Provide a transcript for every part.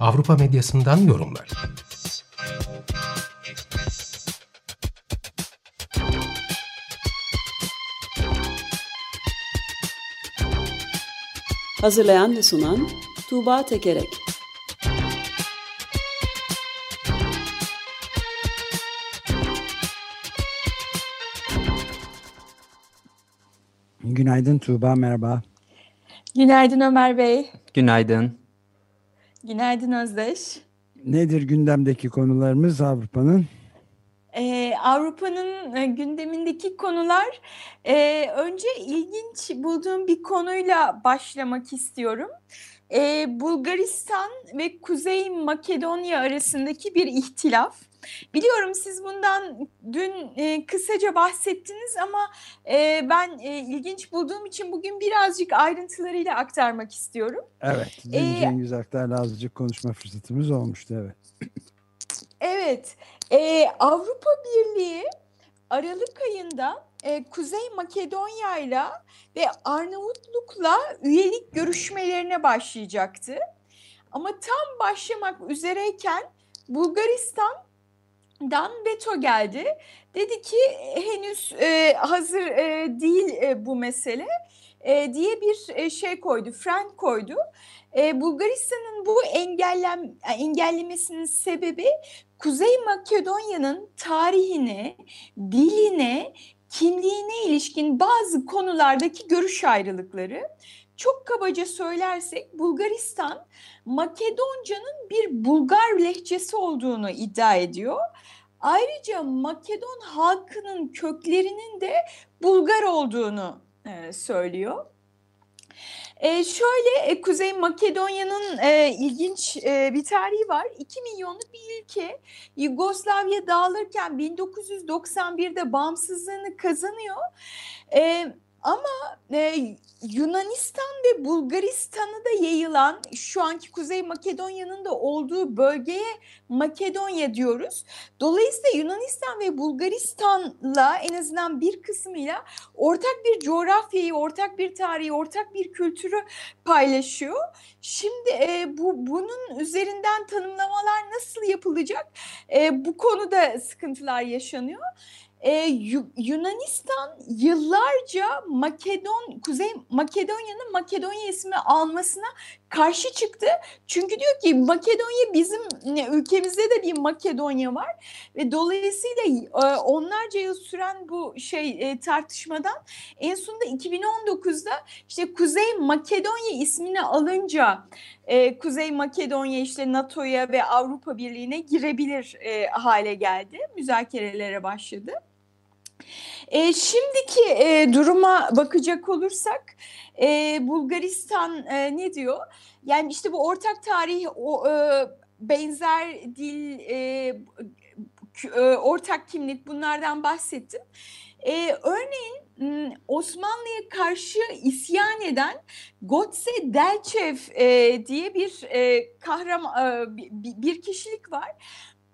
Avrupa medyasından yorumlar. Hazırlayan ve sunan Tuğba Tekerek Günaydın Tuğba, merhaba. Günaydın Ömer Bey. Günaydın. Günaydın Özdeş. Nedir gündemdeki konularımız Avrupa'nın? Ee, Avrupa'nın e, gündemindeki konular e, önce ilginç bulduğum bir konuyla başlamak istiyorum. Ee, Bulgaristan ve Kuzey Makedonya arasındaki bir ihtilaf. Biliyorum siz bundan dün e, kısaca bahsettiniz ama e, ben e, ilginç bulduğum için bugün birazcık ayrıntılarıyla aktarmak istiyorum. Evet, dün ee, Cengiz Aktar'la azıcık konuşma fırsatımız olmuştu, evet. Evet, e, Avrupa Birliği Aralık ayında e, Kuzey Makedonya ile ve Arnavutluk'la üyelik görüşmelerine başlayacaktı. Ama tam başlamak üzereyken Bulgaristan dan veto geldi. Dedi ki henüz e, hazır e, değil e, bu mesele e, diye bir e, şey koydu, fren koydu. E, Bulgaristan'ın bu engellem engellemesinin sebebi Kuzey Makedonya'nın tarihine, diline, kimliğine ilişkin bazı konulardaki görüş ayrılıkları. Çok kabaca söylersek Bulgaristan Makedonca'nın bir Bulgar lehçesi olduğunu iddia ediyor. Ayrıca Makedon halkının köklerinin de Bulgar olduğunu e, söylüyor. E, şöyle e, Kuzey Makedonya'nın e, ilginç e, bir tarihi var. 2 milyonluk bir ülke Yugoslavya dağılırken 1991'de bağımsızlığını kazanıyor. E, ama e, Yunanistan ve Bulgaristan'ı da yayılan şu anki Kuzey Makedonya'nın da olduğu bölgeye Makedonya diyoruz. Dolayısıyla Yunanistan ve Bulgaristan'la en azından bir kısmıyla ortak bir coğrafyayı, ortak bir tarihi, ortak bir kültürü paylaşıyor. Şimdi e, bu bunun üzerinden tanımlamalar nasıl yapılacak? E, bu konuda sıkıntılar yaşanıyor e, Yunanistan yıllarca Makedon Kuzey Makedonya'nın Makedonya ismi almasına karşı çıktı. Çünkü diyor ki Makedonya bizim ülkemizde de bir Makedonya var ve dolayısıyla e, onlarca yıl süren bu şey e, tartışmadan en sonunda 2019'da işte Kuzey Makedonya ismini alınca e, Kuzey Makedonya işte NATO'ya ve Avrupa Birliği'ne girebilir e, hale geldi. Müzakerelere başladı. E, şimdiki e, duruma bakacak olursak e, Bulgaristan e, ne diyor? Yani işte bu ortak tarih, o e, benzer dil, e, e, ortak kimlik bunlardan bahsettim. E, örneğin Osmanlı'ya karşı isyan eden Gotse Delchev e, diye bir e, kahraman e, bir kişilik var.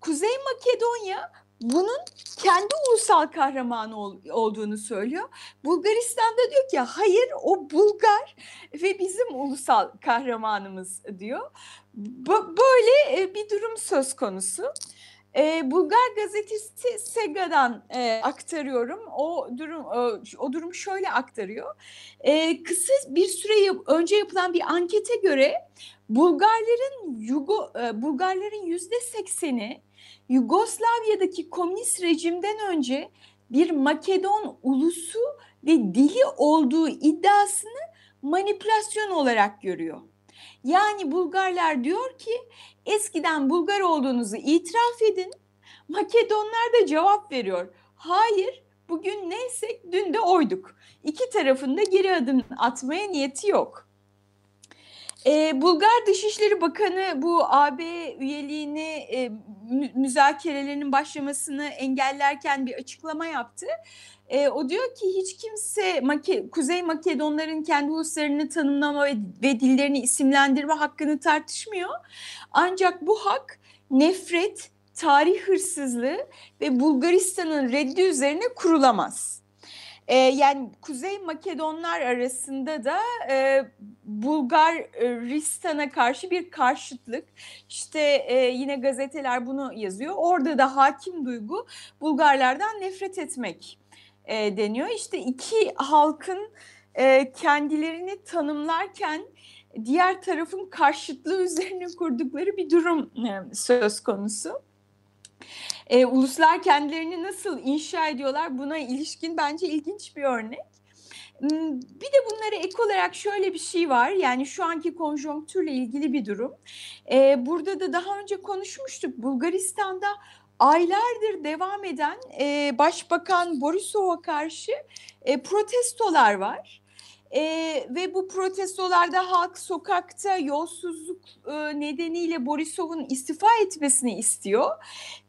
Kuzey Makedonya bunun kendi ulusal kahramanı ol, olduğunu söylüyor. Bulgaristan'da diyor ki hayır o Bulgar ve bizim ulusal kahramanımız diyor. B- böyle e, bir durum söz konusu. E, Bulgar gazetesi Sega'dan e, aktarıyorum. O durum o, o durum şöyle aktarıyor. E, kısa bir süre önce yapılan bir ankete göre Bulgarların Yugo e, Bulgarların yüzde sekseni Yugoslavya'daki komünist rejimden önce bir Makedon ulusu ve dili olduğu iddiasını manipülasyon olarak görüyor. Yani Bulgarlar diyor ki eskiden Bulgar olduğunuzu itiraf edin. Makedonlar da cevap veriyor. Hayır bugün neysek dün de oyduk. İki tarafında geri adım atmaya niyeti yok. E, Bulgar Dışişleri Bakanı bu AB üyeliğini e, müzakerelerinin başlamasını engellerken bir açıklama yaptı. E, o diyor ki hiç kimse Make Kuzey Makedonların kendi uluslarını tanımlama ve, ve dillerini isimlendirme hakkını tartışmıyor. Ancak bu hak nefret, tarih hırsızlığı ve Bulgaristan'ın reddi üzerine kurulamaz. Ee, yani Kuzey Makedonlar arasında da e, Bulgaristan'a karşı bir karşıtlık. İşte e, yine gazeteler bunu yazıyor. Orada da hakim duygu Bulgarlardan nefret etmek e, deniyor. İşte iki halkın e, kendilerini tanımlarken diğer tarafın karşıtlığı üzerine kurdukları bir durum e, söz konusu. E, uluslar kendilerini nasıl inşa ediyorlar buna ilişkin bence ilginç bir örnek. Hmm, bir de bunlara ek olarak şöyle bir şey var yani şu anki konjonktürle ilgili bir durum. Ee, burada da daha önce konuşmuştuk Bulgaristan'da aylardır devam eden e, Başbakan Borisov'a karşı e, protestolar var. E, ve bu protestolarda halk sokakta yolsuzluk e, nedeniyle Borisov'un istifa etmesini istiyor.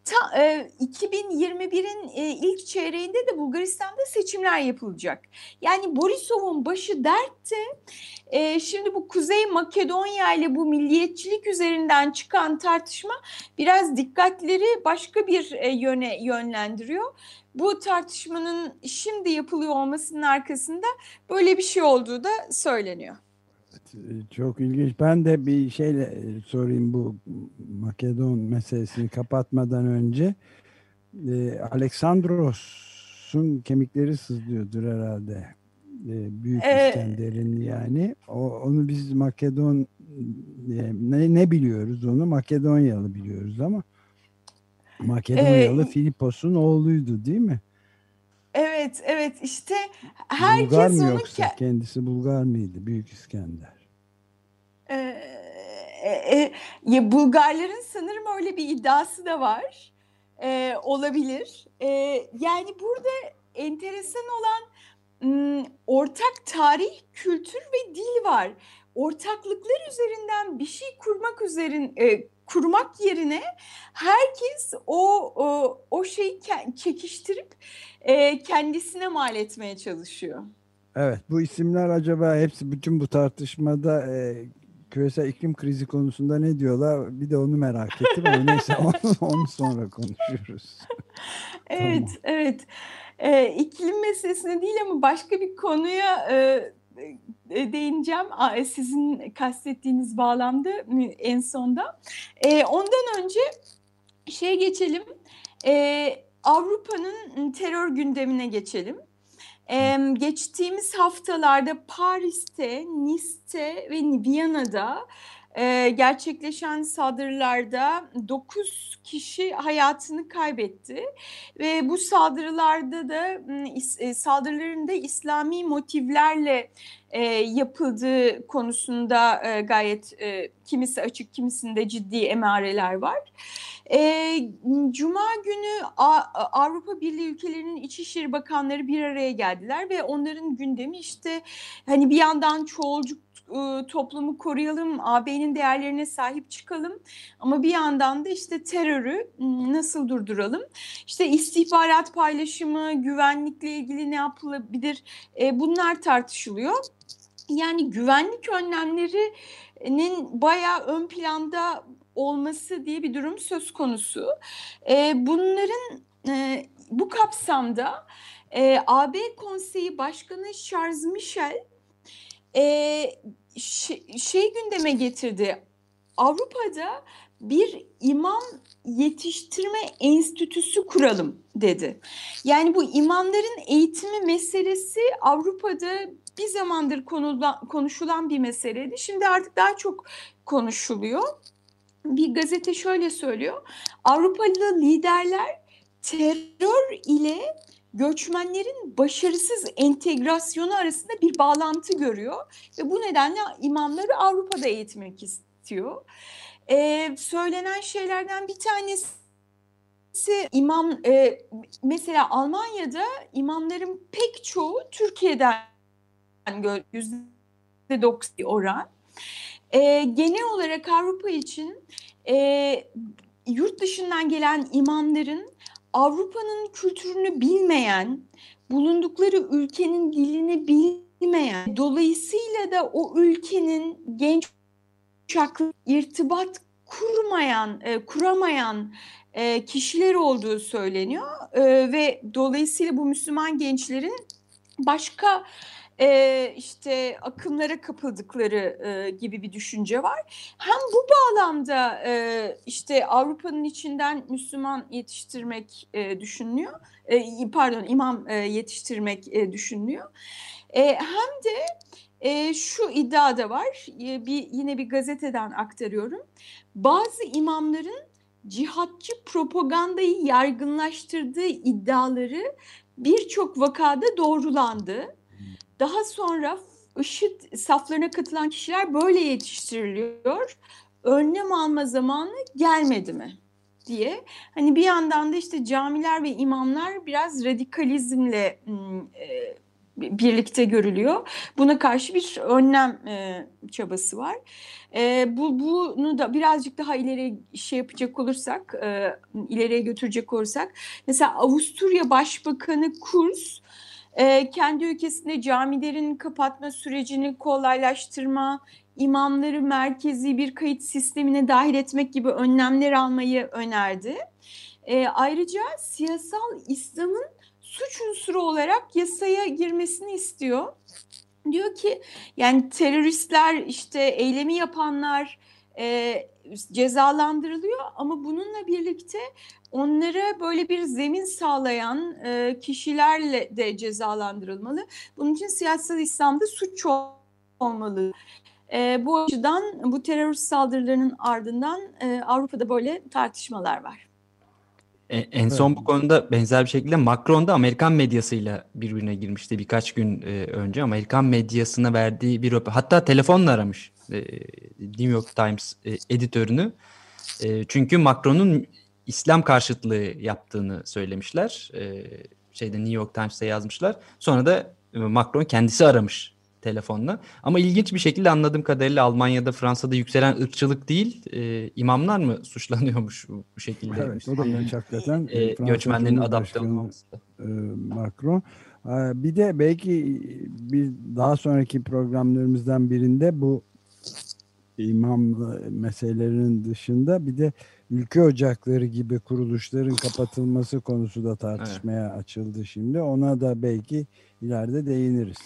Ta, e, 2021'in e, ilk çeyreğinde de Bulgaristan'da seçimler yapılacak. Yani Borisov'un başı dertte. E, şimdi bu Kuzey Makedonya ile bu milliyetçilik üzerinden çıkan tartışma biraz dikkatleri başka bir e, yöne yönlendiriyor bu tartışmanın şimdi yapılıyor olmasının arkasında böyle bir şey olduğu da söyleniyor. E, çok ilginç. Ben de bir şeyle e, sorayım bu Makedon meselesini kapatmadan önce. Ee, Aleksandros'un kemikleri sızlıyordur herhalde. Ee, Büyük ee, İskender'in yani. O, onu biz Makedon ne, ne biliyoruz onu? Makedonyalı biliyoruz ama Makedonyalı ee, Filipos'un oğluydu değil mi? Evet, evet işte herkes Bulgar mı yoksa ke kendisi Bulgar mıydı Büyük İskender? Ee, e, e, Bulgarların sanırım öyle bir iddiası da var. Ee, olabilir. Ee, yani burada enteresan olan ortak tarih, kültür ve dil var. Ortaklıklar üzerinden bir şey kurmak üzerin e, kurmak yerine herkes o o, o şeyi çekiştirip e, kendisine mal etmeye çalışıyor. Evet bu isimler acaba hepsi bütün bu tartışmada e, küresel iklim krizi konusunda ne diyorlar bir de onu merak ettim ama neyse onu, onu sonra konuşuruz. evet tamam. evet e, iklim meselesine değil ama başka bir konuya e, e, değineceğim sizin kastettiğiniz bağlamda en sonda. E, ondan önce şey geçelim. E, Avrupa'nın terör gündemine geçelim. Ee, geçtiğimiz haftalarda Paris'te, Nice'te ve Viyana'da e, gerçekleşen saldırılarda 9 kişi hayatını kaybetti ve bu saldırılarda da e, saldırıların da İslami motivlerle e, yapıldığı konusunda e, gayet e, kimisi açık kimisinde ciddi emareler var. E, Cuma günü A, Avrupa Birliği ülkelerinin İçişleri Bakanları bir araya geldiler ve onların gündemi işte hani bir yandan çoğulcuk toplumu koruyalım, AB'nin değerlerine sahip çıkalım ama bir yandan da işte terörü nasıl durduralım? İşte istihbarat paylaşımı, güvenlikle ilgili ne yapılabilir? E, bunlar tartışılıyor. Yani güvenlik önlemlerinin bayağı ön planda olması diye bir durum söz konusu. E, bunların e, bu kapsamda AB Konseyi Başkanı Charles Michel e, şey gündeme getirdi. Avrupa'da bir imam yetiştirme enstitüsü kuralım dedi. Yani bu imamların eğitimi meselesi Avrupa'da bir zamandır konuşulan bir meseleydi. Şimdi artık daha çok konuşuluyor. Bir gazete şöyle söylüyor. Avrupalı liderler terör ile göçmenlerin başarısız entegrasyonu arasında bir bağlantı görüyor ve bu nedenle imamları Avrupa'da eğitmek istiyor. Ee, söylenen şeylerden bir tanesi imam e, mesela Almanya'da imamların pek çoğu Türkiye'den yüzde doksan oran. e, genel olarak Avrupa için e, yurt dışından gelen imamların Avrupa'nın kültürünü bilmeyen, bulundukları ülkenin dilini bilmeyen, dolayısıyla da o ülkenin genç kuşaklı irtibat kurmayan, e, kuramayan e, kişiler olduğu söyleniyor. E, ve dolayısıyla bu Müslüman gençlerin başka e, işte akımlara kapıldıkları e, gibi bir düşünce var. Hem bu bağlamda e, işte Avrupa'nın içinden Müslüman yetiştirmek e, düşünülüyor. E, pardon imam e, yetiştirmek e, düşünülüyor. E, hem de e, şu iddia da var. E, bir yine bir gazeteden aktarıyorum. Bazı imamların cihatçı propagandayı yaygınlaştırdığı iddiaları birçok vakada doğrulandı. Daha sonra IŞİD saflarına katılan kişiler böyle yetiştiriliyor. Önlem alma zamanı gelmedi mi? diye. Hani bir yandan da işte camiler ve imamlar biraz radikalizmle e, birlikte görülüyor. Buna karşı bir önlem e, çabası var. E, bu bunu da birazcık daha ileri şey yapacak olursak, e, ileriye götürecek olursak, mesela Avusturya Başbakanı Kurz e, kendi ülkesinde camilerin kapatma sürecini kolaylaştırma, imamları merkezi bir kayıt sistemine dahil etmek gibi önlemler almayı önerdi. E, ayrıca siyasal İslam'ın suç unsuru olarak yasaya girmesini istiyor. Diyor ki yani teröristler işte eylemi yapanlar e, cezalandırılıyor ama bununla birlikte onlara böyle bir zemin sağlayan e, kişilerle de cezalandırılmalı. Bunun için siyasal İslam'da suç olmalı. E, bu açıdan bu terörist saldırılarının ardından e, Avrupa'da böyle tartışmalar var. E, en son bu konuda benzer bir şekilde Macron da Amerikan medyasıyla birbirine girmişti birkaç gün e, önce. Amerikan medyasına verdiği bir hatta telefonla aramış e, New York Times e, editörünü. E, çünkü Macron'un İslam karşıtlığı yaptığını söylemişler. E, şeyde New York Times'ta yazmışlar. Sonra da Macron kendisi aramış telefonla. Ama ilginç bir şekilde anladığım kadarıyla Almanya'da, Fransa'da yükselen ırkçılık değil, e, imamlar mı suçlanıyormuş bu şekilde? Evet, o da ilginç hakikaten. E, göçmenlerin adapte olmaması. E, Macron. Bir de belki bir daha sonraki programlarımızdan birinde bu imam meselelerinin dışında bir de ülke ocakları gibi kuruluşların kapatılması konusu da tartışmaya evet. açıldı şimdi. Ona da belki ileride değiniriz.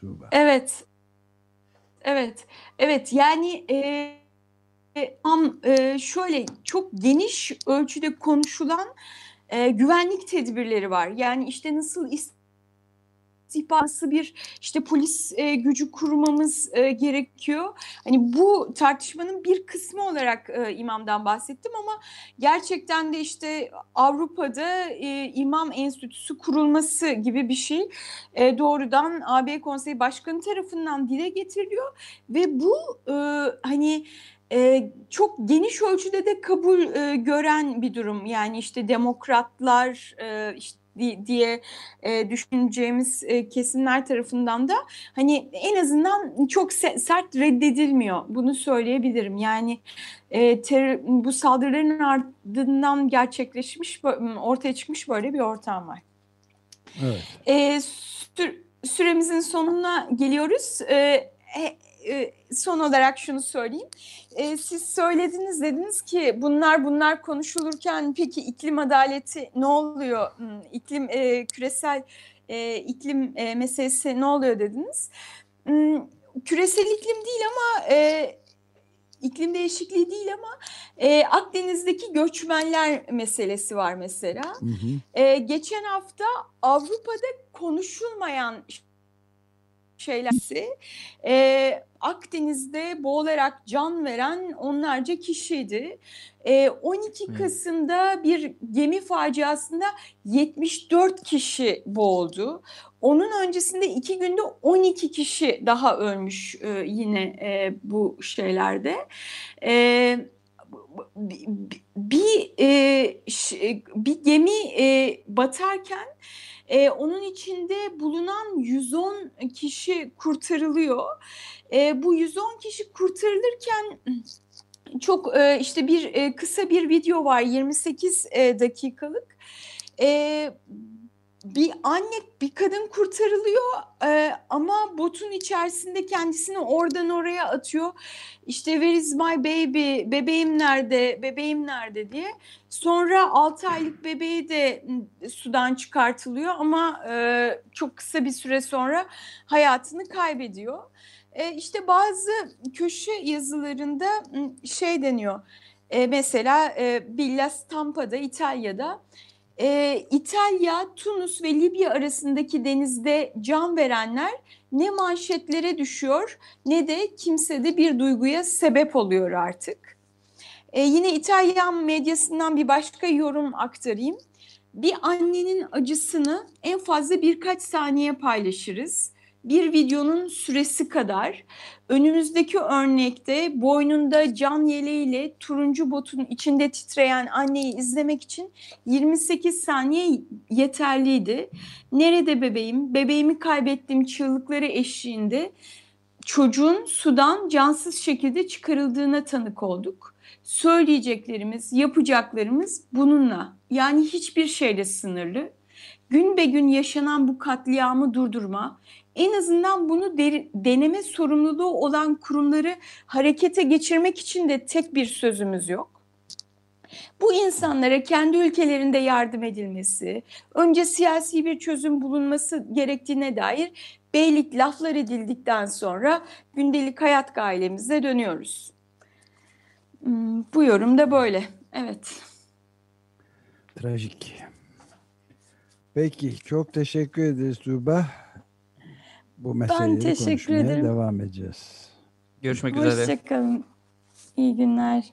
Tuğba. Evet. Evet. Evet yani e, am e, şöyle çok geniş ölçüde konuşulan e, güvenlik tedbirleri var. Yani işte nasıl istihbaratı bir işte polis e, gücü kurmamız e, gerekiyor. Hani bu tartışmanın bir kısmı olarak e, imamdan bahsettim ama gerçekten de işte Avrupa'da e, imam enstitüsü kurulması gibi bir şey e, doğrudan AB Konseyi Başkanı tarafından dile getiriliyor ve bu e, hani e, çok geniş ölçüde de kabul e, gören bir durum. Yani işte demokratlar, e, işte diye e, düşüneceğimiz e, kesimler tarafından da hani en azından çok sert reddedilmiyor. Bunu söyleyebilirim. Yani e, ter, bu saldırıların ardından gerçekleşmiş, ortaya çıkmış böyle bir ortam var. Evet. E, sü süremizin sonuna geliyoruz. E, e, son olarak şunu söyleyeyim. E, siz söylediniz dediniz ki bunlar bunlar konuşulurken peki iklim adaleti ne oluyor? Hmm, iklim e, küresel e, iklim e, meselesi ne oluyor dediniz. Hmm, küresel iklim değil ama e, iklim değişikliği değil ama e, Akdeniz'deki göçmenler meselesi var mesela. Hı hı. E, geçen hafta Avrupa'da konuşulmayan şeylersi e, Akdeniz'de boğularak can veren onlarca kişiydi. E, 12 Kasım'da bir gemi faciasında 74 kişi boğuldu. Onun öncesinde iki günde 12 kişi daha ölmüş e, yine e, bu şeylerde. E, bir e, bir gemi e, batarken e, onun içinde bulunan 110 kişi kurtarılıyor. E, bu 110 kişi kurtarılırken çok e, işte bir e, kısa bir video var 28 e, dakikalık. E, bir anne bir kadın kurtarılıyor e, ama botun içerisinde kendisini oradan oraya atıyor. İşte where is my baby bebeğim nerede bebeğim nerede diye. Sonra 6 aylık bebeği de sudan çıkartılıyor ama e, çok kısa bir süre sonra hayatını kaybediyor. E, işte bazı köşe yazılarında şey deniyor. E, mesela e, Villa Stampa'da İtalya'da e, İtalya, Tunus ve Libya arasındaki denizde can verenler ne manşetlere düşüyor ne de kimsede bir duyguya sebep oluyor artık. E, yine İtalyan medyasından bir başka yorum aktarayım. Bir annenin acısını en fazla birkaç saniye paylaşırız bir videonun süresi kadar önümüzdeki örnekte boynunda can yeleğiyle turuncu botun içinde titreyen anneyi izlemek için 28 saniye yeterliydi. Nerede bebeğim? Bebeğimi kaybettiğim çığlıkları eşliğinde çocuğun sudan cansız şekilde çıkarıldığına tanık olduk. Söyleyeceklerimiz, yapacaklarımız bununla yani hiçbir şeyle sınırlı. Gün be gün yaşanan bu katliamı durdurma, en azından bunu de, deneme sorumluluğu olan kurumları harekete geçirmek için de tek bir sözümüz yok. Bu insanlara kendi ülkelerinde yardım edilmesi, önce siyasi bir çözüm bulunması gerektiğine dair beylik laflar edildikten sonra gündelik hayat gailemize dönüyoruz. Hmm, bu yorum da böyle. Evet. Trajik. Peki çok teşekkür ederiz Tuğba bu meseleleri ben teşekkür konuşmaya ederim. devam edeceğiz. Görüşmek Hoşça üzere. Hoşçakalın. İyi günler.